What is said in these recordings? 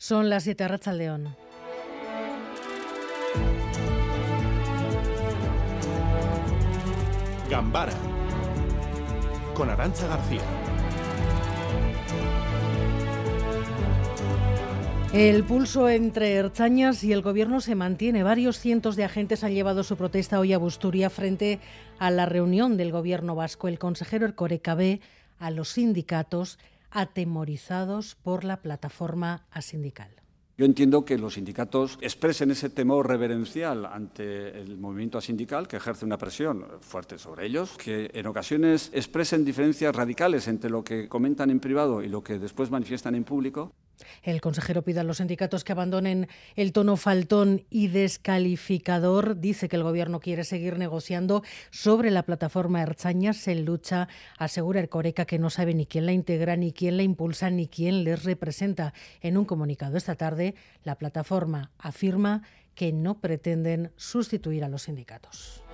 Son las 7 Racha León. Gambara con Arancha García. El pulso entre Erchañas y el gobierno se mantiene. Varios cientos de agentes han llevado su protesta hoy a Busturia frente a la reunión del gobierno vasco. El consejero Ercoreca ve a los sindicatos atemorizados por la plataforma asindical. Yo entiendo que los sindicatos expresen ese temor reverencial ante el movimiento sindical que ejerce una presión fuerte sobre ellos, que en ocasiones expresen diferencias radicales entre lo que comentan en privado y lo que después manifiestan en público. El consejero pide a los sindicatos que abandonen el tono faltón y descalificador. Dice que el gobierno quiere seguir negociando sobre la plataforma Erchañas en lucha. Asegura el Coreca que no sabe ni quién la integra, ni quién la impulsa, ni quién les representa. En un comunicado esta tarde, la plataforma afirma que no pretenden sustituir a los sindicatos.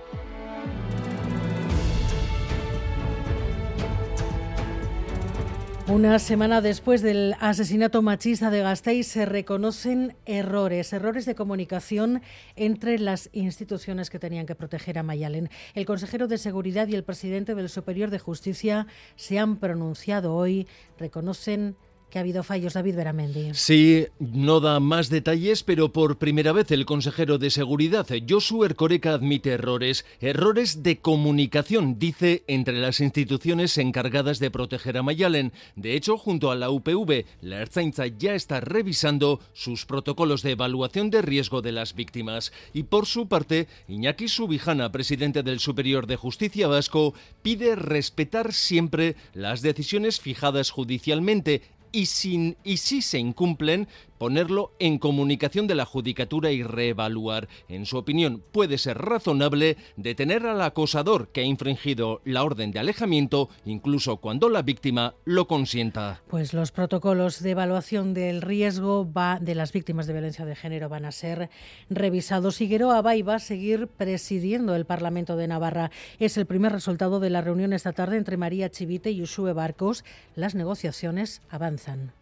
Una semana después del asesinato machista de Gasteiz se reconocen errores, errores de comunicación entre las instituciones que tenían que proteger a Mayalen. El consejero de Seguridad y el presidente del Superior de Justicia se han pronunciado hoy, reconocen que ha habido fallos, David Beramendi. Sí, no da más detalles, pero por primera vez el consejero de Seguridad, Josué Ercoreca, admite errores, errores de comunicación, dice, entre las instituciones encargadas de proteger a Mayalen. De hecho, junto a la UPV, la Erzaintza ya está revisando sus protocolos de evaluación de riesgo de las víctimas. Y por su parte, Iñaki Subijana, presidente del Superior de Justicia Vasco, pide respetar siempre las decisiones fijadas judicialmente y, sin, y si se incumplen, ponerlo en comunicación de la judicatura y reevaluar. En su opinión, puede ser razonable detener al acosador que ha infringido la orden de alejamiento, incluso cuando la víctima lo consienta. Pues los protocolos de evaluación del riesgo va, de las víctimas de violencia de género van a ser revisados. Figueroa Abay va a seguir presidiendo el Parlamento de Navarra. Es el primer resultado de la reunión esta tarde entre María Chivite y Usue Barcos. Las negociaciones avanzan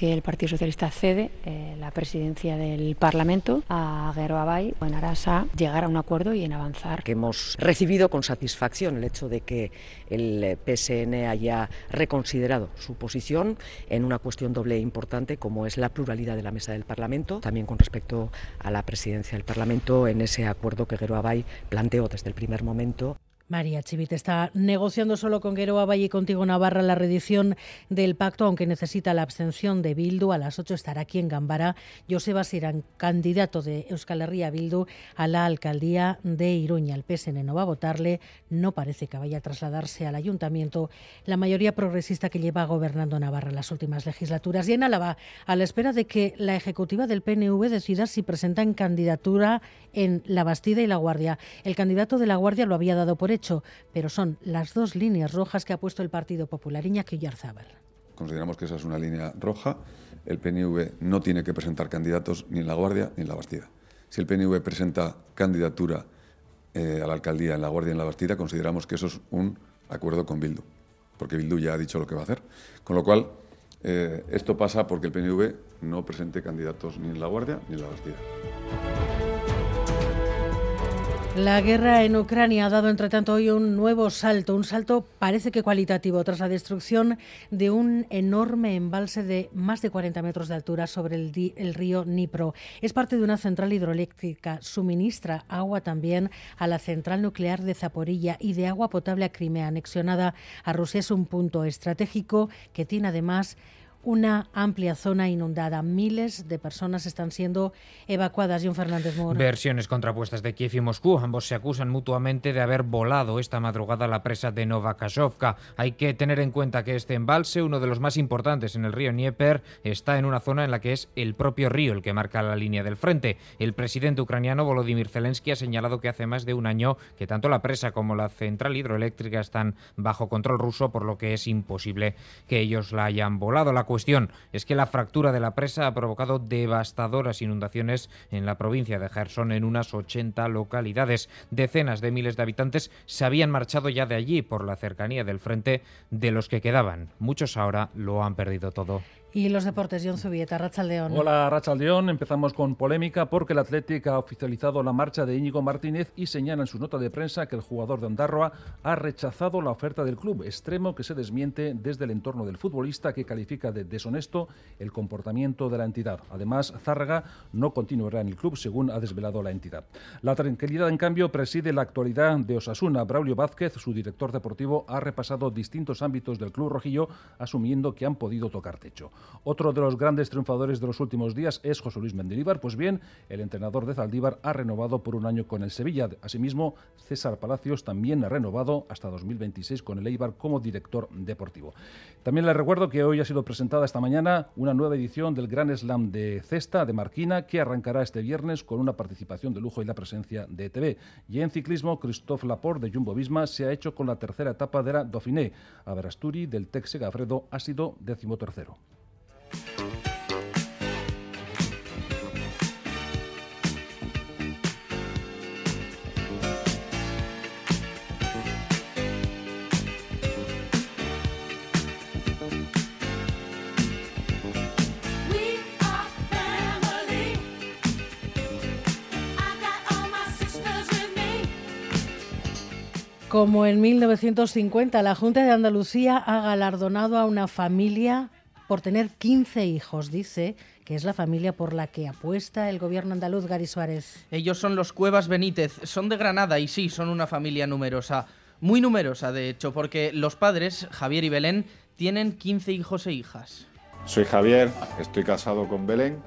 que el Partido Socialista cede eh, la presidencia del Parlamento a Guero Abay en aras a llegar a un acuerdo y en avanzar. Que hemos recibido con satisfacción el hecho de que el PSN haya reconsiderado su posición en una cuestión doble e importante como es la pluralidad de la mesa del Parlamento, también con respecto a la presidencia del Parlamento en ese acuerdo que Guero Abay planteó desde el primer momento. María Chivite está negociando solo con Gueroa Valle y contigo Navarra la reedición del pacto, aunque necesita la abstención de Bildu. A las 8 estará aquí en Gambara. Joseba Sirán, candidato de Euskal Herria Bildu a la alcaldía de Iruña. El PSN no va a votarle, no parece que vaya a trasladarse al ayuntamiento la mayoría progresista que lleva gobernando Navarra las últimas legislaturas. Y en Álava, a la espera de que la ejecutiva del PNV decida si presentan candidatura en La Bastida y La Guardia. El candidato de La Guardia lo había dado por hecho pero son las dos líneas rojas que ha puesto el Partido Popular. Iñaki Yarzábal. Consideramos que esa es una línea roja. El PNV no tiene que presentar candidatos ni en La Guardia ni en La Bastida. Si el PNV presenta candidatura eh, a la alcaldía en La Guardia y en La Bastida, consideramos que eso es un acuerdo con Bildu, porque Bildu ya ha dicho lo que va a hacer. Con lo cual, eh, esto pasa porque el PNV no presente candidatos ni en La Guardia ni en La Bastida. La guerra en Ucrania ha dado, entre tanto, hoy un nuevo salto, un salto parece que cualitativo, tras la destrucción de un enorme embalse de más de 40 metros de altura sobre el, el río Dnipro. Es parte de una central hidroeléctrica, suministra agua también a la central nuclear de Zaporilla y de agua potable a Crimea, anexionada a Rusia. Es un punto estratégico que tiene además una amplia zona inundada. Miles de personas están siendo evacuadas. John Fernández Moore. Versiones contrapuestas de Kiev y Moscú. Ambos se acusan mutuamente de haber volado esta madrugada la presa de Novakashovka. Hay que tener en cuenta que este embalse, uno de los más importantes en el río Dnieper, está en una zona en la que es el propio río el que marca la línea del frente. El presidente ucraniano Volodymyr Zelensky ha señalado que hace más de un año que tanto la presa como la central hidroeléctrica están bajo control ruso, por lo que es imposible que ellos la hayan volado. La cuestión es que la fractura de la presa ha provocado devastadoras inundaciones en la provincia de Gerson en unas 80 localidades. Decenas de miles de habitantes se habían marchado ya de allí por la cercanía del frente de los que quedaban. Muchos ahora lo han perdido todo. Y los deportes, John Zubieta, Rachaldeón. Hola, Rachaldeón. Empezamos con polémica porque el Atlético ha oficializado la marcha de Íñigo Martínez y señala en su nota de prensa que el jugador de Ondarroa ha rechazado la oferta del club, extremo que se desmiente desde el entorno del futbolista que califica de deshonesto el comportamiento de la entidad. Además, Zárraga no continuará en el club, según ha desvelado la entidad. La tranquilidad, en cambio, preside la actualidad de Osasuna. Braulio Vázquez, su director deportivo, ha repasado distintos ámbitos del club rojillo, asumiendo que han podido tocar techo. Otro de los grandes triunfadores de los últimos días es José Luis Mendilibar. Pues bien, el entrenador de Zaldívar ha renovado por un año con el Sevilla. Asimismo, César Palacios también ha renovado hasta 2026 con el Eibar como director deportivo. También les recuerdo que hoy ha sido presentada esta mañana una nueva edición del Gran Slam de Cesta de Marquina que arrancará este viernes con una participación de lujo y la presencia de ETV. Y en ciclismo, Christophe Laporte de Jumbo Visma se ha hecho con la tercera etapa de la Dauphiné. Averasturi del Texe Gafredo ha sido decimotercero. Como en 1950, la Junta de Andalucía ha galardonado a una familia por tener 15 hijos, dice que es la familia por la que apuesta el gobierno andaluz Gary Suárez. Ellos son los Cuevas Benítez, son de Granada y sí, son una familia numerosa, muy numerosa de hecho, porque los padres, Javier y Belén, tienen 15 hijos e hijas. Soy Javier, estoy casado con Belén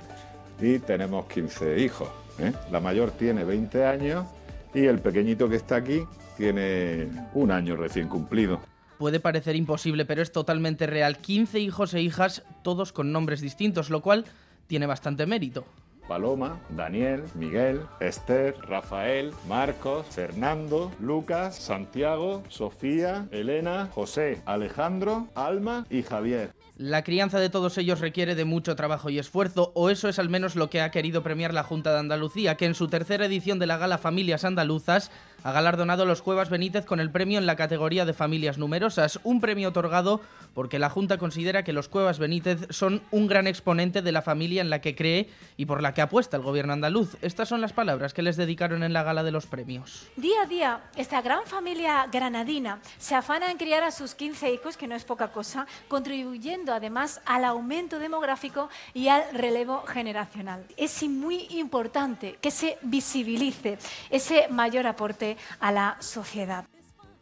y tenemos 15 hijos. ¿eh? La mayor tiene 20 años y el pequeñito que está aquí tiene un año recién cumplido. Puede parecer imposible, pero es totalmente real. 15 hijos e hijas, todos con nombres distintos, lo cual tiene bastante mérito. Paloma, Daniel, Miguel, Esther, Rafael, Marcos, Fernando, Lucas, Santiago, Sofía, Elena, José, Alejandro, Alma y Javier. La crianza de todos ellos requiere de mucho trabajo y esfuerzo, o eso es al menos lo que ha querido premiar la Junta de Andalucía, que en su tercera edición de la Gala Familias Andaluzas ha galardonado a los Cuevas Benítez con el premio en la categoría de familias numerosas, un premio otorgado porque la Junta considera que los Cuevas Benítez son un gran exponente de la familia en la que cree y por la que apuesta el gobierno andaluz. Estas son las palabras que les dedicaron en la gala de los premios. Día a día, esta gran familia granadina se afana en criar a sus 15 hijos, que no es poca cosa, contribuyendo además al aumento demográfico y al relevo generacional. Es muy importante que se visibilice ese mayor aporte a la sociedad.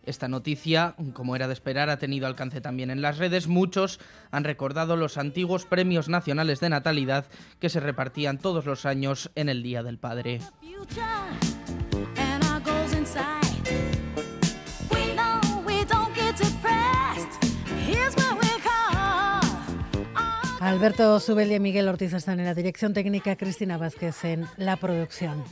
Esta noticia, como era de esperar, ha tenido alcance también en las redes. Muchos han recordado los antiguos premios nacionales de natalidad que se repartían todos los años en el Día del Padre. Alberto Subel y Miguel Ortiz están en la dirección técnica, Cristina Vázquez en la producción.